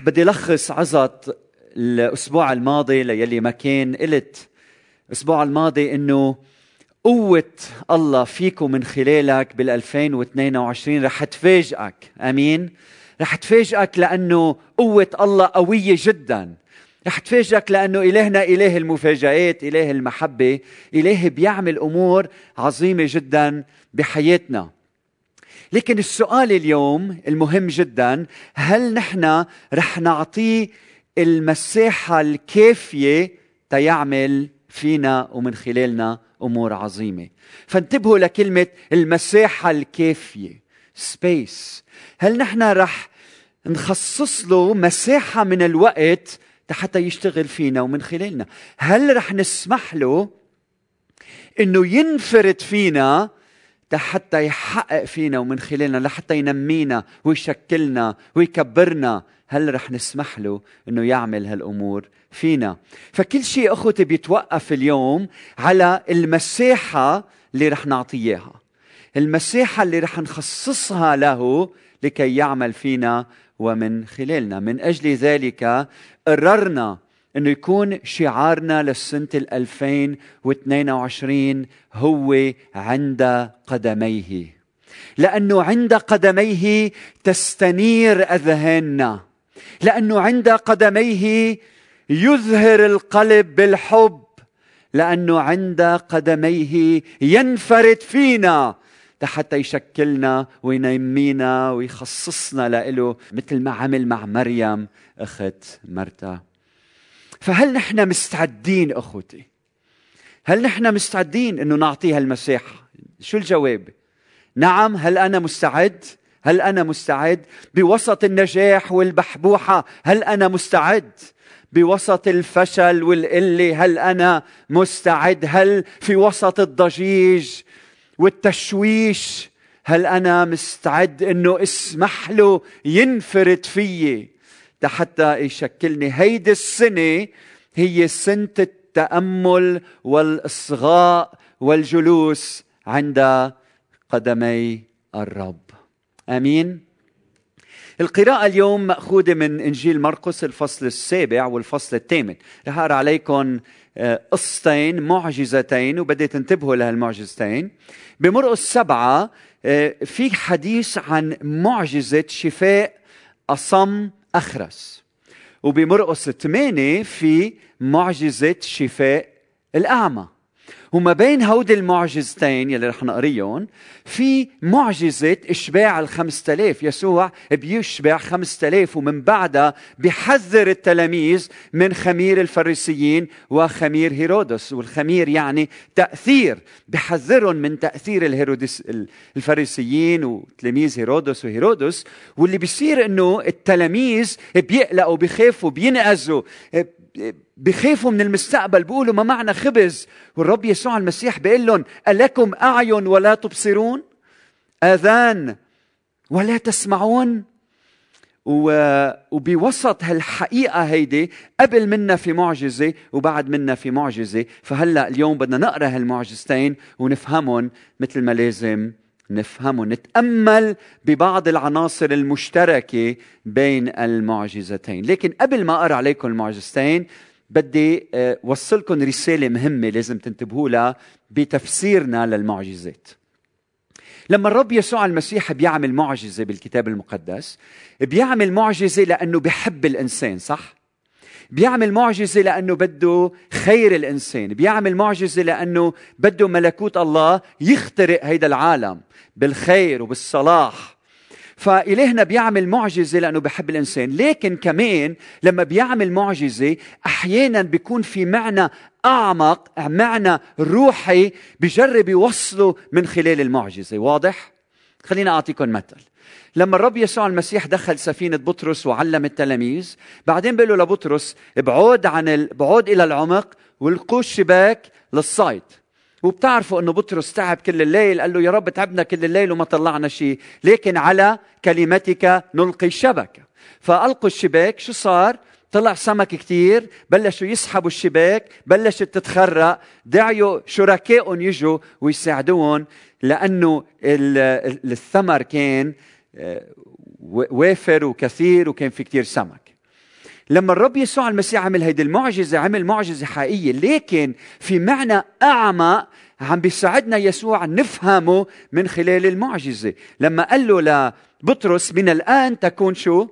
بدي لخص عظة الأسبوع الماضي ليلي ما كان. قلت الأسبوع الماضي إنه قوة الله فيكم من خلالك بال 2022 رح تفاجئك. آمين. رح تفاجئك لأنه قوة الله قوية جدا. رح تفاجئك لأنه إلهنا إله المفاجآت إله المحبة إله بيعمل أمور عظيمة جدا بحياتنا. لكن السؤال اليوم المهم جدا هل نحن رح نعطيه المساحة الكافية تيعمل فينا ومن خلالنا أمور عظيمة؟ فانتبهوا لكلمة المساحه الكافية سبيس هل نحن رح نخصص له مساحه من الوقت حتى يشتغل فينا ومن خلالنا؟ هل رح نسمح له إنه ينفرد فينا حتى يحقق فينا ومن خلالنا لحتى ينمينا ويشكلنا ويكبرنا. هل رح نسمح له إنه يعمل هالأمور؟ فينا. فكل شيء أخوتي بيتوقف اليوم على المساحه اللي رح نعطيه إياها. المساحه اللي رح نخصصها له لكي يعمل فينا ومن خلالنا. من أجل ذلك قررنا إنه يكون شعارنا للسنة 2022 هو عند قدميه. لأنه عند قدميه تستنير أذهاننا. لأنه عند قدميه يزهر القلب بالحب. لأنه عند قدميه ينفرد فينا. حتى يشكلنا وينمينا ويخصصنا له مثل ما عمل مع مريم أخت مرتا. فهل نحن مستعدين أخوتي؟ هل نحن مستعدين إنه نعطيها المساحه شو الجواب؟ نعم هل أنا مستعد؟ هل أنا مستعد بوسط النجاح والبحبوحة؟ هل أنا مستعد بوسط الفشل والقلة؟ هل أنا مستعد؟ هل في وسط الضجيج والتشويش؟ هل أنا مستعد إنه اسمح له ينفرد فيي؟ حتى يشكلني. هيدي السنة هي سنة التأمل والإصغاء والجلوس عند قدمي الرب. آمين. القراءة اليوم مأخوذة من إنجيل مرقس الفصل السابع والفصل الثامن. رح أقرأ عليكم آه، قصتين معجزتين وبدي تنتبهوا لهالمعجزتين. بمرقس سبعة آه، في حديث عن معجزة شفاء أصم أخرس. وبمرقس ثمانية في معجزة شفاء الأعمى. وما بين هودي المعجزتين يلي رح نقريهم في معجزة إشباع الخمسة آلاف يسوع بيشبع خمسة آلاف ومن بعدها بحذر التلاميذ من خمير الفريسيين وخمير هيرودس والخمير يعني تأثير بحذرهم من تأثير الهيرودس الفريسيين وتلاميذ هيرودس وهيرودس واللي بيصير إنه التلاميذ بيقلقوا بيخافوا بينقذوا بخافوا من المستقبل. بيقولوا ما معنا خبز؟ والرب يسوع المسيح بيقول لهم ألكم أعين ولا تبصرون؟ آذان ولا تسمعون؟ وبوسط هالحقيقة هيدي قبل منا في معجزة وبعد منا في معجزة فهلأ اليوم بدنا نقرأ هالمعجزتين ونفهمهم مثل ما لازم. نفهمهم نتأمل ببعض العناصر المشتركة بين المعجزتين لكن قبل ما أقرأ عليكم المعجزتين بدي آه، وصلكم رسالة مهمة لازم تنتبهوا لها بتفسيرنا للمعجزات لما الرب يسوع المسيح بيعمل معجزة بالكتاب المقدس بيعمل معجزة لأنه بيحب الإنسان صح؟ بيعمل معجزة لأنه بده خير الإنسان بيعمل معجزة لأنه بده ملكوت الله يخترق هيدا العالم بالخير وبالصلاح فإلهنا بيعمل معجزة لأنه بحب الإنسان لكن كمان لما بيعمل معجزة أحيانا بيكون في معنى أعمق معنى روحي بجرب يوصله من خلال المعجزة واضح؟ خلينا أعطيكم مثل لما الرب يسوع المسيح دخل سفينة بطرس وعلم التلاميذ بعدين بيقول له لبطرس ابعد عن ال... بعد إلى العمق والقوا الشباك للصيد. وبتعرفوا إنه بطرس تعب كل الليل قال له يا رب تعبنا كل الليل وما طلعنا شيء لكن على كلمتك نلقي الشبكة فألقوا الشباك شو صار؟ طلع سمك كتير بلشوا يسحبوا الشباك بلشت تتخرق دعيوا شركائهم يجوا ويساعدوهم لأنه الثمر كان وافر وكثير وكان في كتير سمك. لما الرب يسوع المسيح عمل هيدي المعجزة عمل معجزة حقيقية لكن في معنى أعمق عم بيساعدنا يسوع نفهمه من خلال المعجزة. لما قال له لبطرس من الآن تكون شو؟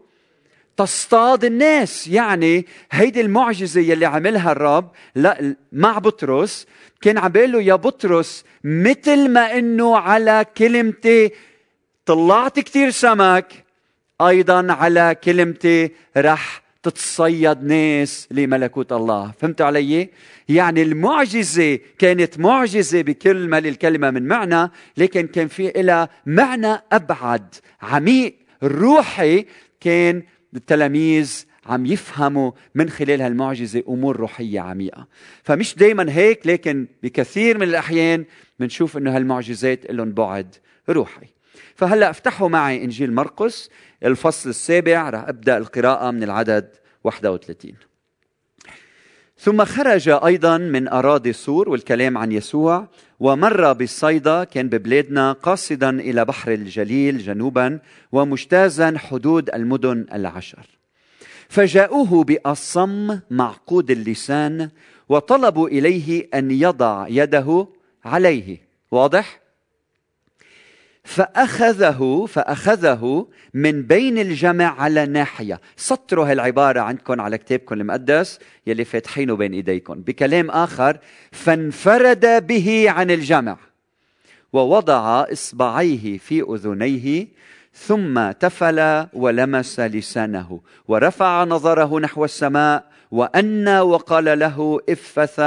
تصطاد الناس. يعني هيدي المعجزة يلي عملها الرب. لا مع بطرس. كان عم بيقول له يا بطرس مثل ما إنه على كلمتي طلعت كتير سمك أيضا على كلمتي رح تتصيد ناس لملكوت الله. فهمتوا علي؟ يعني المعجزة كانت معجزة بكل ما للكلمة من معنى لكن كان في لها معنى أبعد عميق روحي كان التلاميذ عم يفهموا من خلال هالمعجزة أمور روحية عميقة. فمش دايما هيك لكن بكثير من الأحيان بنشوف أنه هالمعجزات لهم بعد روحي. فهلا افتحوا معي إنجيل مرقس الفصل السابع رح أبدأ القراءة من العدد 31 ثم خرج أيضا من أراضي سور والكلام عن يسوع ومر بالصيدا كان ببلادنا قاصدا إلى بحر الجليل جنوبا ومجتازا حدود المدن العشر. فجاءوه بأصم معقود اللسان وطلبوا إليه أن يضع يده عليه. واضح؟ فأخذه فأخذه من بين الجمع على ناحية سطروا هالعبارة عندكم على كتابكم المقدس يلي فاتحينه بين إيديكم. بكلام آخر فانفرد به عن الجمع ووضع إصبعيه في أذنيه ثم تفل ولمس لسانه ورفع نظره نحو السماء وأنى وقال له افث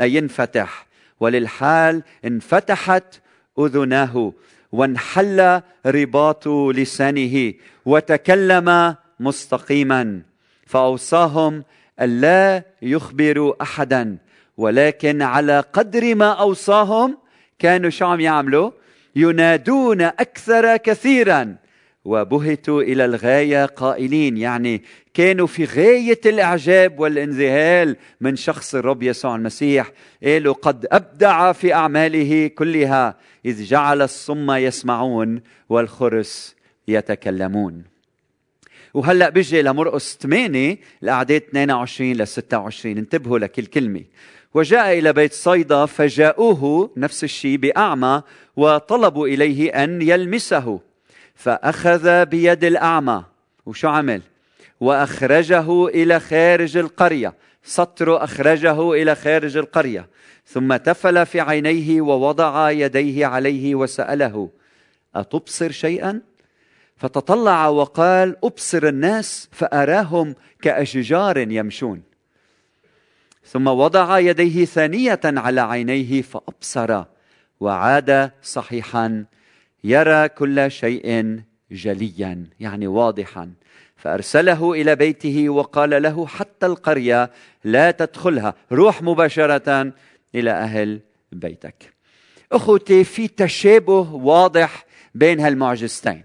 أي انفتح. وللحال انفتحت أذناه. وانحل رباط لسانه وتكلم مستقيما فأوصاهم الا يخبروا أحدا ولكن على قدر ما أوصاهم كانوا شو عم يعملوا ينادون أكثر كثيرا وبهتوا إلى الغاية قائلين يعني كانوا في غاية الإعجاب والانذهال من شخص الرب يسوع المسيح قالوا قد أبدع في أعماله كلها. إذ جعل الصم يسمعون والخرس يتكلمون. وهلأ بيجي لمرقس 8 الاعداد 22 ل 26 انتبهوا لكل كلمة. وجاء إلى بيت صيدا فجاءوه نفس الشيء بأعمى وطلبوا إليه أن يلمسه. فأخذ بيد الأعمى. وشو عمل؟ وأخرجه إلى خارج القرية. سطر أخرجه إلى خارج القرية ثم تفل في عينيه ووضع يديه عليه وسأله أتبصر شيئا؟ فتطلع وقال أبصر الناس فأراهم كأشجار يمشون. ثم وضع يديه ثانية على عينيه فأبصر وعاد صحيحا يرى كل شيء جليا. يعني واضحا. فأرسله إلى بيته وقال له حتى القرية لا تدخلها. روح مباشرة إلى أهل بيتك. أخوتي في تشابه واضح بين هالمعجزتين.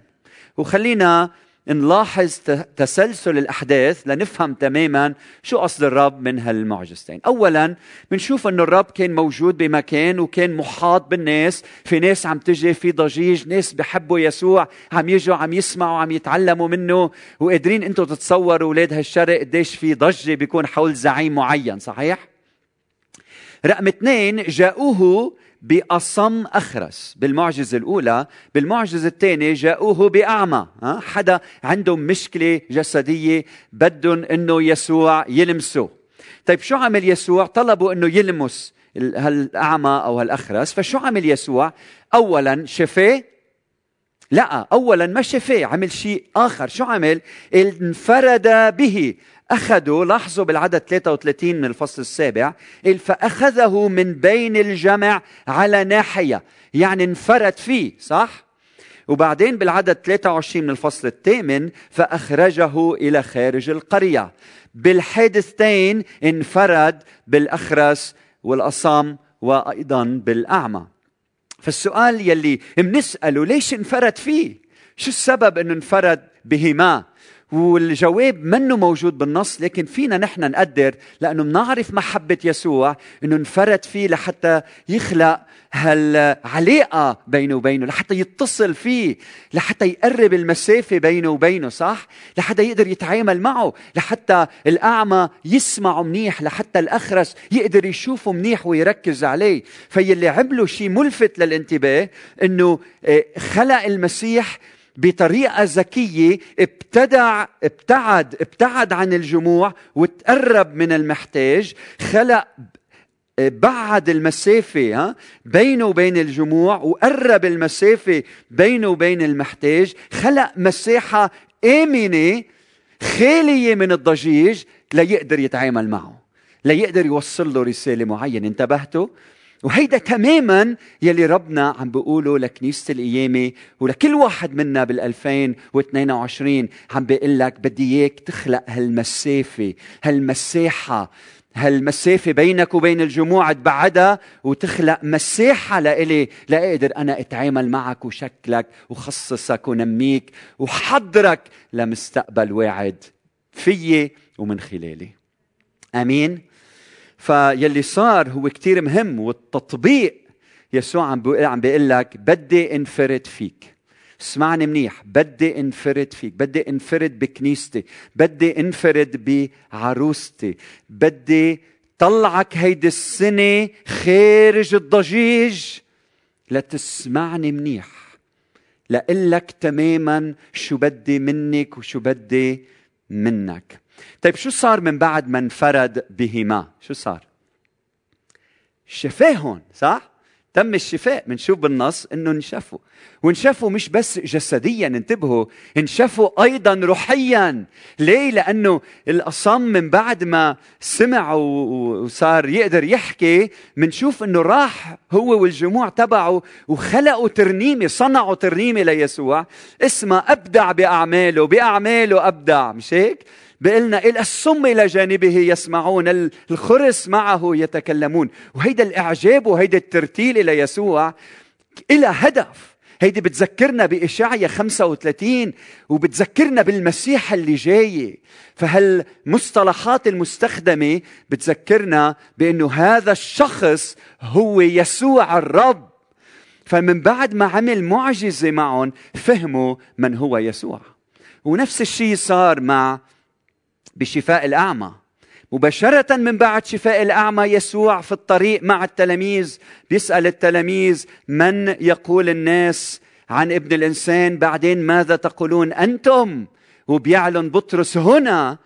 وخلينا نلاحظ تسلسل الأحداث لنفهم تماما شو قصد الرب من هالمعجزتين. اولا بنشوف إنه الرب كان موجود بمكان وكان محاط بالناس. في ناس عم تجي في ضجيج ناس بحبوا يسوع عم يجوا عم يسمعوا عم يتعلموا منه. وقادرين أنتم تتصوروا أولاد هالشرق قديش في ضجة بيكون حول زعيم معين صحيح؟ رقم اثنين جاءوه بأصم أخرس بالمعجزة الأولى بالمعجزة الثانية جاءوه بأعمى حدا عندهم مشكلة جسدية بدهم أنه يسوع يلمسه. طيب شو عمل يسوع؟ طلبوا أنه يلمس هالأعمى أو هالأخرس. فشو عمل يسوع؟ أولا شفاه. لا اولا ما شفاه عمل شيء آخر. شو عمل؟ انفرد به. أخذوا لاحظوا بالعدد 33 من الفصل السابع فأخذه من بين الجمع على ناحية يعني انفرد فيه صح؟ وبعدين بالعدد 23 من الفصل الثامن فأخرجه إلى خارج القرية بالحادثتين انفرد بالأخرس والأصم وأيضا بالأعمى فالسؤال يلي بنسأله ليش انفرد فيه؟ شو السبب إنه انفرد بهما؟ والجواب منه موجود بالنص لكن فينا نحن نقدر لأنه بنعرف محبة يسوع إنه انفرد فيه لحتى يخلق هالعلاقة بينه وبينه لحتى يتصل فيه لحتى يقرب المسافة بينه وبينه صح؟ لحتى يقدر يتعامل معه لحتى الأعمى يسمعه منيح لحتى الأخرس يقدر يشوفه منيح ويركز عليه. فيلي عملوا شيء ملفت للانتباه إنه آه، خلق المسيح بطريقة ذكية ابتدع ابتعد ابتعد عن الجموع وتقرب من المحتاج. خلق بعد المسافة بينه وبين الجموع وقرب المسافة بينه وبين المحتاج. خلق مساحة آمنة خالية من الضجيج ليقدر يتعامل معه ليقدر يوصل له رسالة معينة. انتبهتوا؟ وهيدا تماما يلي ربنا عم بيقوله لكنيسة القيامة ولكل واحد منا بال 2022 عم بيقول لك بدي إياك تخلق هالمسافة هالمساحة هالمسافة بينك وبين الجموع تبعدها وتخلق مساحة لإلي لأقدر أنا أتعامل معك وشكلك وخصصك ونميك وحضرك لمستقبل واعد فيي ومن خلالي. أمين؟ فيلي صار هو كتير مهم والتطبيق يسوع عم بيقول عم بيقول لك بدي انفرد فيك. اسمعني منيح بدي انفرد فيك بدي انفرد بكنيستي بدي انفرد بعروستي بدي طلعك هيدي السنة خارج الضجيج. لتسمعني منيح لقلك تماما شو بدي منك وشو بدي منك. طيب شو صار من بعد ما انفرد بهما؟ شو صار؟ شفاهم صح؟ تم الشفاء. بنشوف بالنص إنه انشفوا. وانشفوا مش بس جسديا انتبهوا انشفوا أيضا روحيا. ليه؟ لأنه الأصم من بعد ما سمع وصار يقدر يحكي بنشوف إنه راح هو والجموع تبعه وخلقوا ترنيمة صنعوا ترنيمة ليسوع اسمها أبدع بأعماله بأعماله أبدع. مش هيك؟ بقلنا إلى الصم إلى جانبه يسمعون الخرس معه يتكلمون. وهيدا الإعجاب وهيدا الترتيل إلى يسوع إلى هدف. هيدي بتذكرنا بإشعيا 35 وبتذكرنا بالمسيح اللي جاي. فهالمصطلحات المستخدمة بتذكرنا بأنه هذا الشخص هو يسوع الرب؟ فمن بعد ما عمل معجزة معهم فهموا من هو يسوع. ونفس الشيء صار مع بشفاء الأعمى. مباشرة من بعد شفاء الأعمى يسوع في الطريق مع التلاميذ. بيسأل التلاميذ من يقول الناس عن ابن الإنسان؟ بعدين ماذا تقولون أنتم؟ وبيعلن بطرس هنا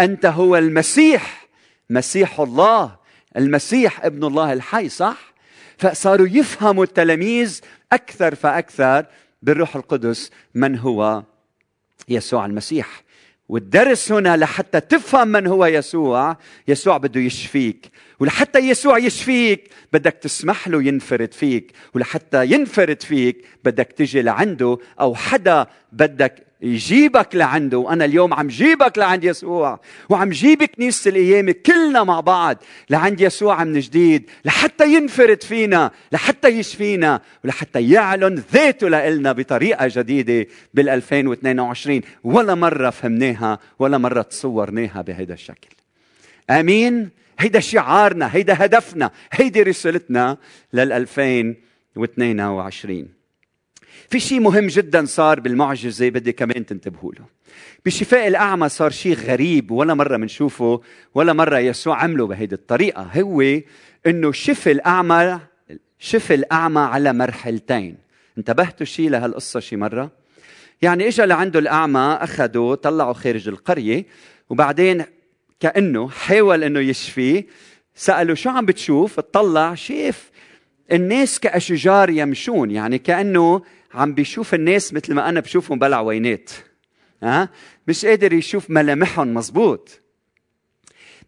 أنت هو المسيح مسيح الله المسيح ابن الله الحي صح؟ فصاروا يفهموا التلاميذ أكثر فأكثر بالروح القدس من هو يسوع المسيح. والدرس هنا لحتى تفهم من هو يسوع يسوع بده يشفيك. ولحتى يسوع يشفيك بدك تسمح له ينفرد فيك. ولحتى ينفرد فيك بدك تجي لعنده أو حدا بدك يجيبك لعنده. وأنا اليوم عم جيبك لعند يسوع. وعم جيب كنيسه القيامه كلنا مع بعض لعند يسوع من جديد لحتى ينفرد فينا لحتى يشفينا ولحتى يعلن ذاته لنا بطريقة جديدة بال 2022 ولا مرة فهمناها ولا مرة تصورناها بهذا الشكل. آمين؟ هيدا شعارنا هيدا هدفنا هيدي رسالتنا لل 2022 في شيء مهم جدا صار بالمعجزة بدي كمان تنتبهوا له. بشفاء الأعمى صار شيء غريب ولا مرة بنشوفه ولا مرة يسوع عمله بهيدي الطريقة. هو إنه شفى الأعمى شفى الأعمى على مرحلتين. انتبهتوا شيء لهالقصة شي مرة؟ يعني اجى لعنده الأعمى أخذه طلعه خارج القرية وبعدين كأنه حاول إنه يشفيه سأله شو عم بتشوف؟ اطلع شاف الناس كأشجار يمشون يعني كأنه عم بيشوف الناس مثل ما أنا بشوفهم بلع وينات. ها مش قادر يشوف ملامحهم مزبوط.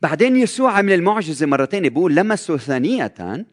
بعدين يسوع عمل المعجزة مره ثانية بيقول لمسه ثانية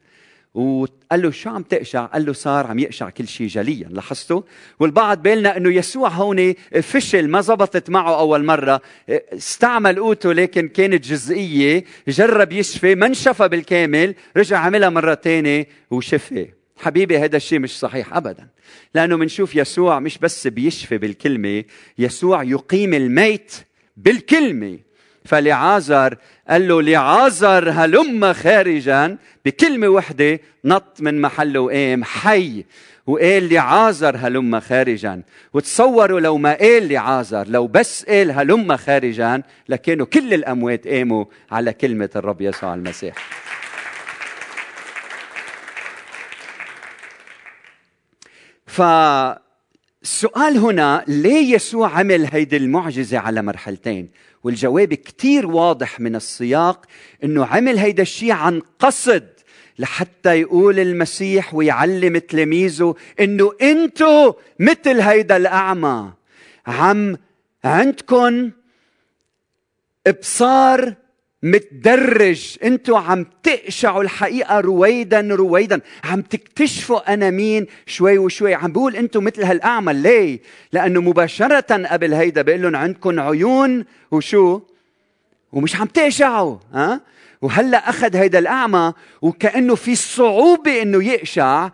وقال له شو عم تقشع؟ قال له صار عم يقشع كل شيء جليا، لاحظتوا؟ والبعض بيقلنا إنه يسوع هون فشل ما زبطت معه أول مرة، استعمل قوته لكن كانت جزئية، جرب يشفي، ما انشفى بالكامل، رجع عملها مرة ثانية وشفي. حبيبي هذا الشيء مش صحيح ابدا لأنه بنشوف يسوع مش بس بيشفي بالكلمة يسوع يقيم الميت بالكلمة فلعازر قال له لعازر هلم خارجا بكلمة وحدة نط من محله وقام حي. وقال لعازر هلم خارجا. وتصوروا لو ما قال لعازر لو بس قال هلم خارجا لكانوا كل الأموات قاموا على كلمة الرب يسوع المسيح. فالسؤال هنا ليه يسوع عمل هيدي المعجزة على مرحلتين؟ والجواب كتير واضح من السياق إنه عمل هيدا الشيء عن قصد لحتى يقول المسيح ويعلم تلاميذه إنه أنتو مثل هيدا الأعمى. عم عندكم إبصار متدرج. أنتوا عم تقشعوا الحقيقة رويدا رويدا. عم تكتشفوا أنا مين شوي وشوي. عم بقول أنتوا مثل هالاعمى ليه؟ لأنه مباشرة قبل هيدا بقول لهم عندكم عيون وشو؟ ومش عم تقشعوا ها؟ وهلأ أخذ هيدا الأعمى وكأنه في صعوبة إنه يقشع.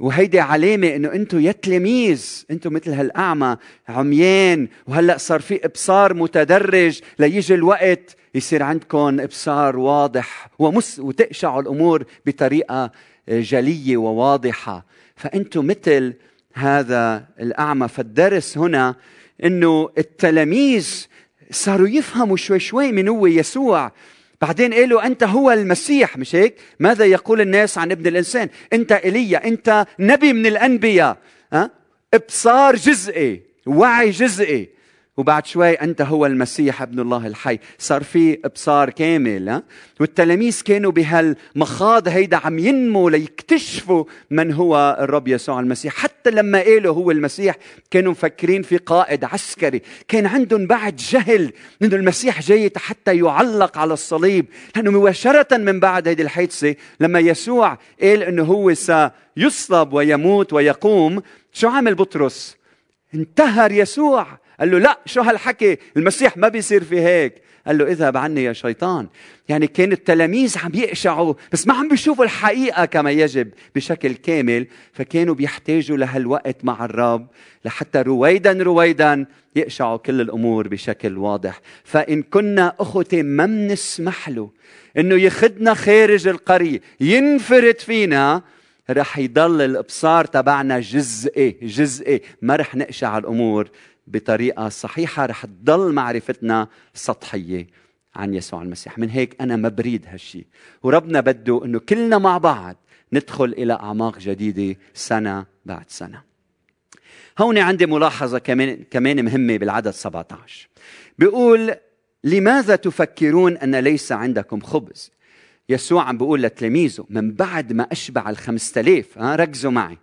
وهيدي علامة إنه أنتم يا تلاميذ أنتم مثل هالأعمى عميان. وهلأ صار في إبصار متدرج ليجي الوقت يصير عندكم إبصار واضح ومس وتقشعوا الأمور بطريقة جلية وواضحة. فأنتم مثل هذا الأعمى. فالدرس هنا إنه التلاميذ صاروا يفهموا شوي شوي من هو يسوع. بعدين قالوا أنت هو المسيح مش هيك؟ ماذا يقول الناس عن ابن الإنسان؟ أنت إيليا أنت نبي من الأنبياء. ها؟ إبصار جزئي وعي جزئي. وبعد شوي أنت هو المسيح ابن الله الحي. صار في إبصار كامل ها؟ والتلاميذ كانوا بهالمخاض هيدا عم ينموا ليكتشفوا من هو الرب يسوع المسيح. حتى لما قالوا هو المسيح كانوا مفكرين في قائد عسكري. كان عندهم بعد جهل إنه المسيح جاي حتى يعلق على الصليب. لأنه مباشرة من بعد هذه الحادثة لما يسوع قال إنه هو سيصلب ويموت ويقوم شو عمل بطرس؟ انتهر يسوع. قال له لا شو هالحكي؟ المسيح ما بيصير في هيك. قال له اذهب عني يا شيطان. يعني كان التلاميذ عم يقشعوا بس ما عم بيشوفوا الحقيقة كما يجب بشكل كامل. فكانوا بيحتاجوا لهالوقت مع الرب لحتى رويدا رويدا يقشعوا كل الأمور بشكل واضح. فإن كنا أخوتي ما منسمح له إنه يخدنا خارج القرية ينفرد فينا رح يضل الإبصار تبعنا جزئي جزئي ما رح نقشع الأمور بطريقة صحيحة رح تضل معرفتنا سطحية عن يسوع المسيح. من هيك أنا ما بريد هالشيء وربنا بده إنه كلنا مع بعض ندخل إلى أعماق جديدة سنة بعد سنة. هون عندي ملاحظة كمان كمان مهمة بالعدد 17 بيقول لماذا تفكرون أن ليس عندكم خبز؟ يسوع عم بيقول لتلاميذه من بعد ما أشبع الخمسة آلاف ها ركزوا معي.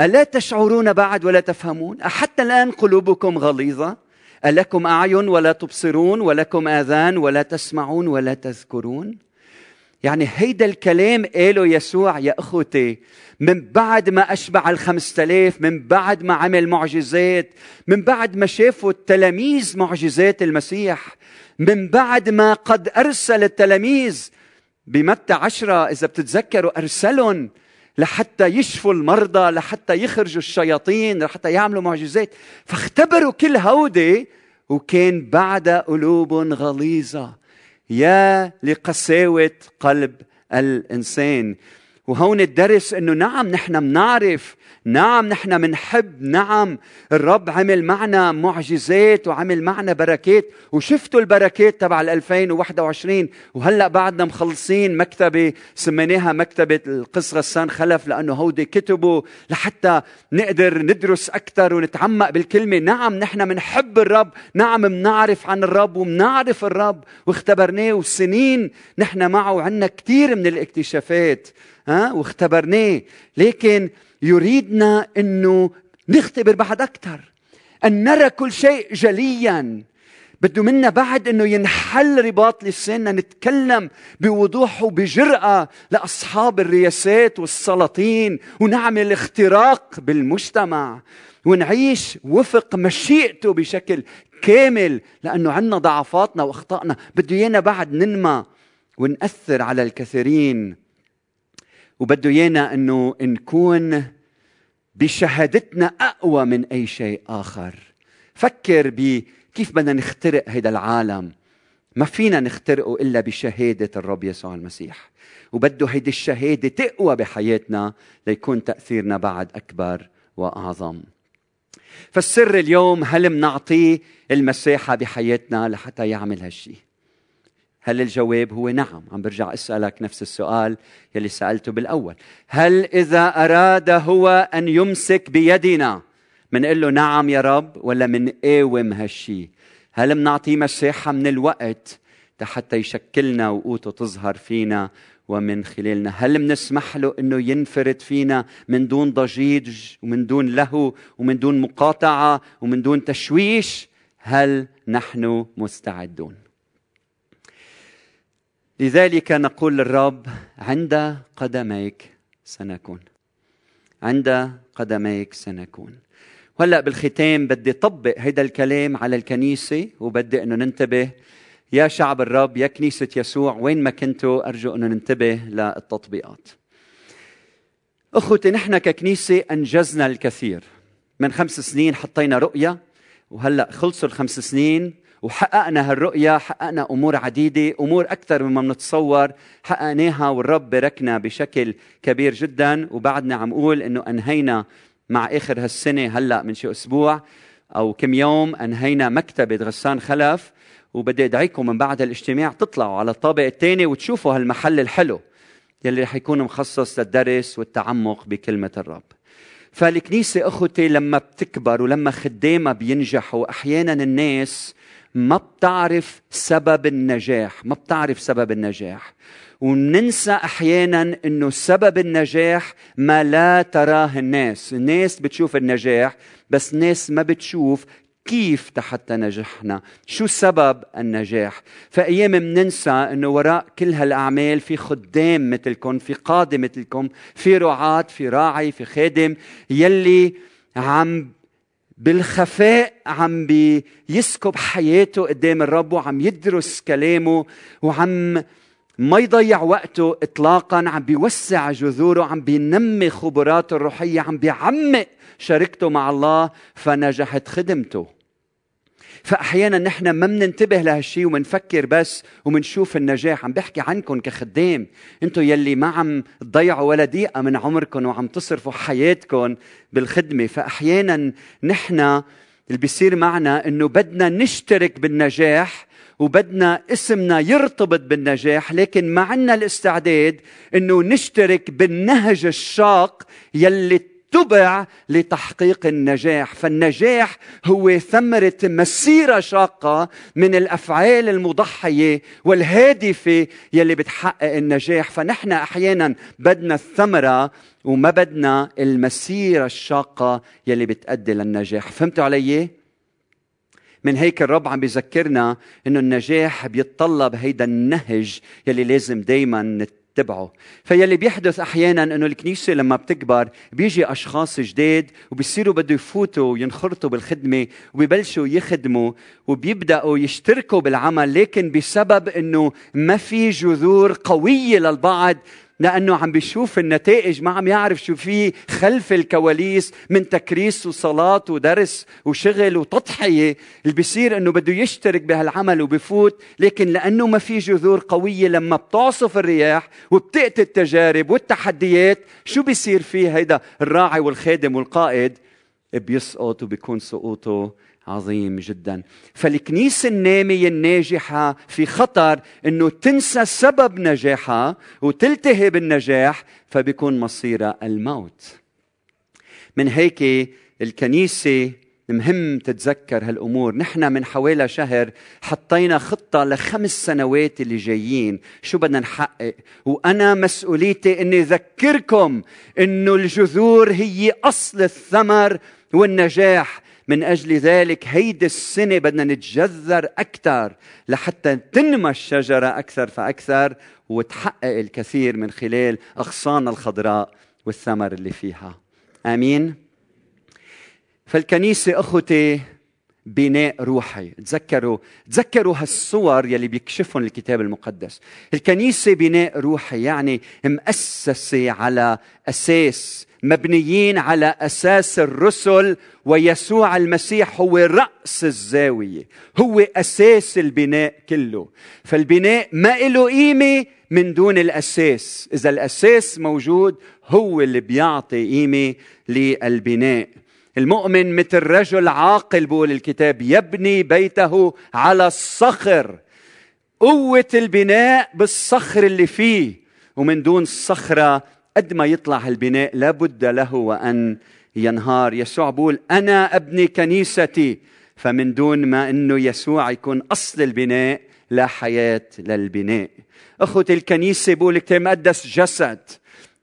ألا تشعرون بعد ولا تفهمون؟ أحتى الآن قلوبكم غليظة؟ ألكم أعين ولا تبصرون؟ ولكم آذان ولا تسمعون ولا تذكرون؟ يعني هيدا الكلام قاله يسوع يا أخوتي من بعد ما أشبع الخمسة آلاف من بعد ما عمل معجزات من بعد ما شافوا التلاميذ معجزات المسيح من بعد ما قد أرسل التلاميذ بمتى عشرة إذا بتتذكروا أرسلهم لحتى يشفوا المرضى لحتى يخرجوا الشياطين لحتى يعملوا معجزات. فاختبروا كل هودي وكان بعد قلوب غليظة. يا لقساوة قلب الإنسان. وهون الدرس إنه نعم نحن بنعرف نعم نحن منحب نعم الرب عمل معنا معجزات وعمل معنا بركات وشفتوا البركات تبع ال 2021 وهلأ بعدنا مخلصين مكتبة سميناها مكتبة القس غسان خلف لأنه هودي كتبوا لحتى نقدر ندرس أكثر ونتعمق بالكلمة. نعم نحن منحب الرب نعم منعرف عن الرب ومنعرف الرب واختبرناه وسنين نحن معه وعندنا كثير من الاكتشافات. ها واختبرناه. لكن يريدنا إنه نختبر بعد أكثر أن نرى كل شيء جليا. بده منا بعد إنه ينحل رباط لساننا نتكلم بوضوح وبجرأة لأصحاب الرياسات والسلاطين ونعمل اختراق بالمجتمع ونعيش وفق مشيئته بشكل كامل لأنه عندنا ضعفاتنا وأخطائنا. بده إيانا بعد ننمى ونأثر على الكثيرين. وبده إيانا إنه نكون بشهادتنا أقوى من أي شيء آخر. فكر بكيف بدنا نخترق هذا العالم. ما فينا نخترقه إلا بشهادة الرب يسوع المسيح. وبده هيدي الشهادة تقوى بحياتنا ليكون تأثيرنا بعد أكبر وأعظم. فالسر اليوم هل منعطيه المساحه بحياتنا لحتى يعمل هالشيء هل الجواب هو نعم؟ عم برجع أسألك نفس السؤال يلي سألته بالأول. هل إذا أراد هو أن يمسك بيدنا منقول له نعم يا رب ولا منقاوم هالشيء هل منعطيه مساحة من الوقت حتى يشكلنا وقوته تظهر فينا ومن خلالنا؟ هل منسمح له إنه ينفرد فينا من دون ضجيج ومن دون لهو ومن دون مقاطعة ومن دون تشويش؟ هل نحن مستعدون؟ لذلك نقول للرب عند قدميك سنكون. عند قدميك سنكون. وهلا بالختام بدي طبق هذا الكلام على الكنيسة وبدي إنه ننتبه. يا شعب الرب يا كنيسة يسوع وين ما كنتوا أرجو إنه ننتبه للتطبيقات. أخوتي نحن ككنيسة أنجزنا الكثير. من خمس سنين حطينا رؤية وهلأ خلصوا الخمس سنين وحققنا هالرؤية حققنا أمور عديدة أمور أكثر مما بنتصور. حققناها والرب باركنا بشكل كبير جدا. وبعدنا عم أقول أنه أنهينا مع آخر هالسنة هلأ من شي أسبوع أو كم يوم أنهينا مكتبة غسان خلف. وبدي أدعيكم من بعد الاجتماع تطلعوا على الطابق الثاني وتشوفوا هالمحل الحلو يلي رح يكون مخصص للدرس والتعمق بكلمة الرب. فالكنيسة أخوتي لما بتكبر ولما خدامها بينجحوا أحيانا الناس ما بتعرف سبب النجاح ما بتعرف سبب النجاح. وننسى أحيانا إنه سبب النجاح ما لا تراه الناس. الناس بتشوف النجاح بس الناس ما بتشوف كيف حتى نجحنا شو سبب النجاح؟ فأيام مننسى إنه وراء كل هالأعمال في خدام مثلكم في قادة مثلكم في رعاة في راعي في خادم يلي عم بالخفاء عم بيسكب حياته قدام الرب وعم يدرس كلامه وعم ما يضيع وقته اطلاقا عم بيوسع جذوره عم بينمي خبراته الروحية عم بيعمق شركته مع الله فنجحت خدمته. فأحيانا نحن ما بننتبه لهالشيء ومنفكر بس ومنشوف النجاح. عم بحكي عنكم كخدام. أنتم يلي ما عم تضيعوا ولا دقيقة من عمركم وعم تصرفوا حياتكم بالخدمة. فأحيانا نحن اللي بيصير معنا إنه بدنا نشترك بالنجاح وبدنا اسمنا يرتبط بالنجاح لكن ما عنا الاستعداد إنه نشترك بالنهج الشاق يلي اتبع لتحقيق النجاح. فالنجاح هو ثمرة مسيرة شاقة من الأفعال المضحية والهادفة يلي بتحقق النجاح. فنحن أحيانا بدنا الثمرة وما بدنا المسيرة الشاقة يلي بتأدي للنجاح. فهمتوا علي؟ من هيك الرب عم بيذكرنا إنه النجاح بيتطلب هيدا النهج يلي لازم دايما تبعه. فيلي بيحدث أحيانا إنه الكنيسة لما بتكبر بيجي أشخاص جداد وبيصيروا بده يفوتوا وينخرطوا بالخدمة وبيبلشوا يخدموا وبيبدأوا يشتركوا بالعمل لكن بسبب إنه ما في جذور قوية للبعض لأنه عم بيشوف النتائج ما عم يعرف شو في خلف الكواليس من تكريس وصلاة ودرس وشغل وتضحية. اللي بيصير إنه بده يشترك بهالعمل وبفوت لكن لأنه ما في جذور قوية لما بتعصف الرياح وبتاتي التجارب والتحديات شو بيصير فيه هيدا الراعي والخادم والقائد؟ بيسقط وبيكون سقوطه عظيم جدا. فالكنيسة النامية الناجحة في خطر أنه تنسى سبب نجاحها وتلتهي بالنجاح فبيكون مصيرها الموت. من هيك الكنيسة مهم تتذكر هالأمور. نحن من حوالي شهر حطينا خطة لخمس سنوات اللي جايين. شو بدنا نحقق؟ وأنا مسؤوليتي إني أذكركم إنه الجذور هي أصل الثمر والنجاح. من أجل ذلك هيدي السنة بدنا نتجذر أكثر لحتى تنمى الشجرة أكثر فأكثر وتحقق الكثير من خلال أغصانها الخضراء والثمر اللي فيها. آمين. فالكنيسة أخوتي بناء روحي. تذكروا تذكروا هالصور يلي بيكشفهم الكتاب المقدس. الكنيسة بناء روحي يعني مؤسسة على أساس مبنيين على أساس الرسل ويسوع المسيح هو رأس الزاوية هو أساس البناء كله. فالبناء ما له قيمة من دون الأساس. إذا الأساس موجود هو اللي بيعطي قيمة للبناء. المؤمن مثل رجل عاقل بقول الكتاب يبني بيته على الصخر. قوة البناء بالصخر اللي فيه. ومن دون الصخرة قد ما يطلع البناء لابد له وأن ينهار. يسوع بقول أنا أبني كنيستي. فمن دون ما أنه يسوع يكون أصل البناء لا حياة للبناء. أخوة الكنيسة بقول الكتاب المقدس جسد.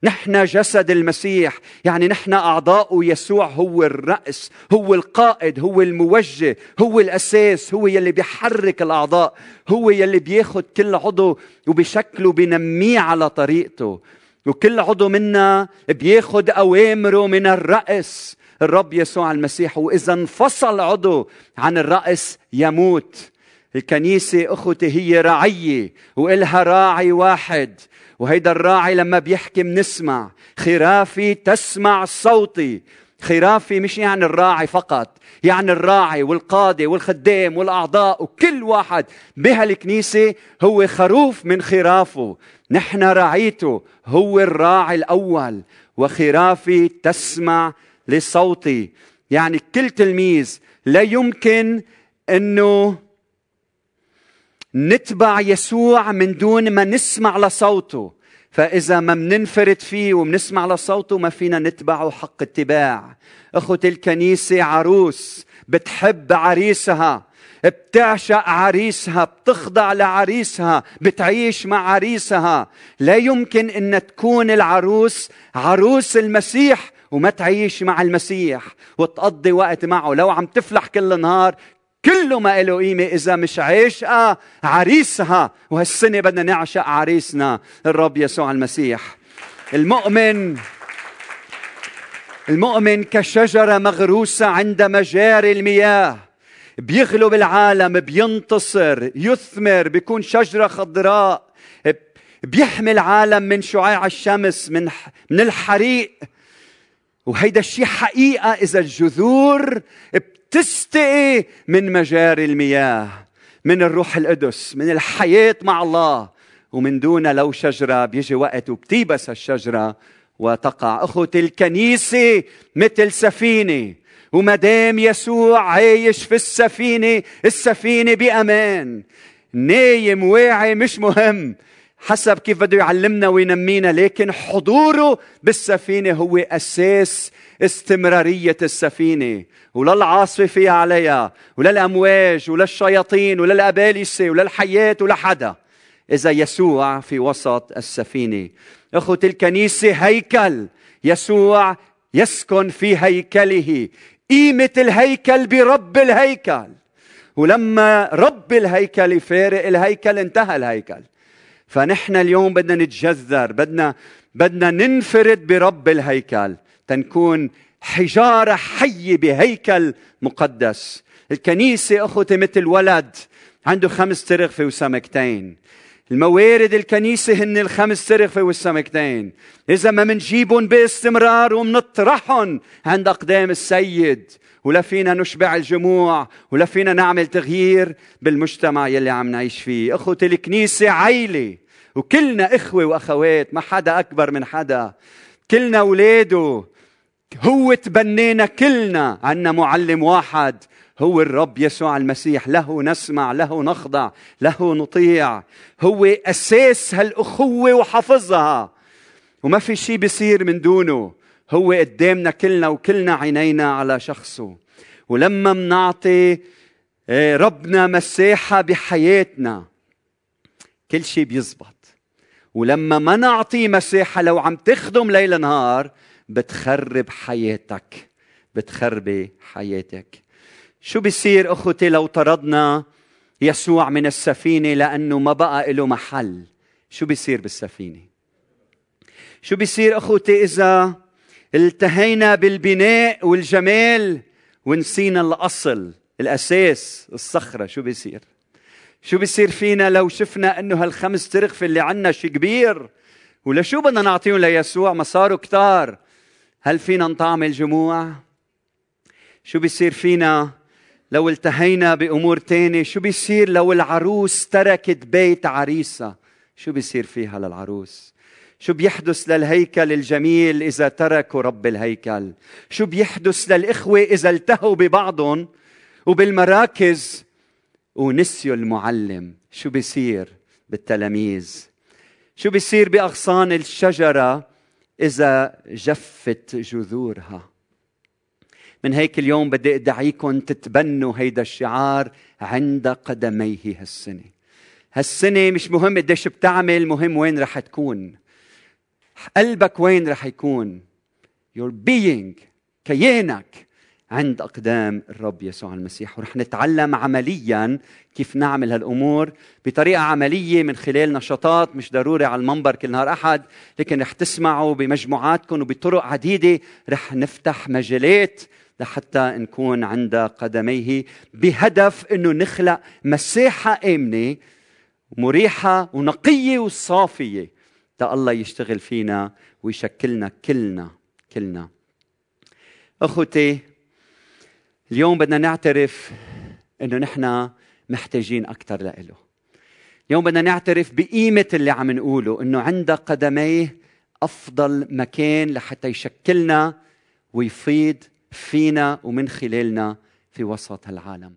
نحن جسد المسيح يعني نحن أعضاء يسوع هو الرأس هو القائد هو الموجه هو الأساس هو يلي بيحرك الأعضاء هو يلي بياخد كل عضو وبشكله بنميه على طريقته. وكل عضو منا بياخد أوامره من الرأس الرب يسوع المسيح. وإذا انفصل عضو عن الرأس يموت. الكنيسة أخوتي هي رعية وإلها راعي واحد وهيدا الراعي لما بيحكي بنسمع خرافي تسمع صوتي. خرافي مش يعني الراعي فقط يعني الراعي والقاضي والخدام والأعضاء وكل واحد. بهالكنيسة هو خروف من خرافه. نحن رعيته هو الراعي الأول وخرافي تسمع لصوتي. يعني كل تلميذ لا يمكن أنه نتبع يسوع من دون ما نسمع لصوته. فإذا ما مننفرد فيه ومنسمع لصوته ما فينا نتبعه حق اتباع. أخوة الكنيسة عروس بتحب عريسها بتعشق عريسها بتخضع لعريسها بتعيش مع عريسها. لا يمكن إن تكون العروس عروس المسيح وما تعيش مع المسيح وتقضي وقت معه. لو عم تفلح كل نهار كله ما له قيمة إذا مش عاشقة عريسها وهالسنة بدنا نعشق عريسنا الرب يسوع المسيح. المؤمن المؤمن كشجرة مغروسة عند مجاري المياه بيغلب العالم بينتصر يثمر بيكون شجرة خضراء بيحمي العالم من شعاع الشمس من من الحريق. وهيدا الشيء حقيقة إذا الجذور تستقي من مجاري المياه من الروح القدس من الحياة مع الله. ومن دون لو شجرة بيجي وقت وبتيبس الشجرة وتقع. أخوة الكنيسة مثل سفينة. وما دام يسوع عايش في السفينة السفينة بأمان. نايم واعي مش مهم. حسب كيف بده يعلمنا وينمينا لكن حضوره بالسفينة هو أساس استمرارية السفينة. ولا العاصفة فيها عليها ولا الأمواج ولا الشياطين ولا الأبالسة ولا الحياة ولا حدا. إذا يسوع في وسط السفينة. أخوة الكنيسة هيكل. يسوع يسكن في هيكله. قيمة الهيكل برب الهيكل. ولما رب الهيكل يفارق الهيكل انتهى الهيكل. فنحن اليوم بدنا نتجذر بدنا بدنا ننفرد برب الهيكل تنكون حجارة حية بهيكل مقدس. الكنيسة أخوتي مثل ولد عنده خمس ترغفة وسمكتين. الموارد الكنيسة هن الخمس ترغفة والسمكتين إذا ما منجيبهم باستمرار ومنطرحهم عند أقدام السيد ولا فينا نشبع الجموع ولا فينا نعمل تغيير بالمجتمع يلي عم نعيش فيه. أخوتي الكنيسة عيلة. وكلنا إخوة وأخوات ما حدا أكبر من حدا. كلنا أولاده. هو تبنينا كلنا. عنا معلم واحد هو الرب يسوع المسيح. له نسمع له نخضع له نطيع. هو أساس هالأخوة وحفظها. وما في شيء بيصير من دونه. هو قدامنا كلنا وكلنا عينينا على شخصه. ولما منعطي آه، ربنا مساحة بحياتنا كل شيء بيزبط. ولما ما نعطيه مساحة لو عم تخدم ليل نهار بتخرب حياتك بتخربي حياتك. شو بيصير أخوتي لو طردنا يسوع من السفينة لأنه ما بقى له محل؟ شو بيصير بالسفينة؟ شو بيصير أخوتي إذا التهينا بالبناء والجمال ونسينا الأصل الأساس الصخرة؟ شو بيصير؟ شو بيصير فينا لو شفنا إنه هالخمس ترغفه اللي عنا شيء كبير؟ ولشو بدنا نعطيهم ليسوع؟ ما صاروا كتار. هل فينا نطعم الجموع؟ شو بيصير فينا لو التهينا بأمور تانية؟ شو بيصير لو العروس تركت بيت عريسها شو بيصير فيها للعروس؟ شو بيحدث للهيكل الجميل إذا تركوا رب الهيكل؟ شو بيحدث للإخوة إذا التهوا ببعضهم؟ وبالمراكز ونسيوا المعلم. شو بيصير بالتلاميذ؟ شو بيصير بأغصان الشجرة إذا جفت جذورها؟ من هيك اليوم بدي أدعيكم تتبنوا هيدا الشعار عند قدميه هالسنة. هالسنة مش مهم قديش بتعمل مهم وين رح تكون. قلبك وين رح يكون؟ Your being كيانك. عند أقدام الرب يسوع المسيح. ورح نتعلم عمليا كيف نعمل هالأمور بطريقة عملية من خلال نشاطات مش ضروري على المنبر كل نهار أحد لكن رح تسمعوا بمجموعاتكم وبطرق عديدة رح نفتح مجالات لحتى نكون عند قدميه بهدف إنه نخلق مساحة آمنة مريحة ونقية وصافية تا الله يشتغل فينا ويشكلنا كلنا كلنا. أخوتي اليوم بدنا نعترف إنه نحن محتاجين أكثر لإله. اليوم بدنا نعترف بقيمة اللي عم نقوله إنه عند قدميه أفضل مكان لحتى يشكلنا ويفيض فينا ومن خلالنا في وسط العالم.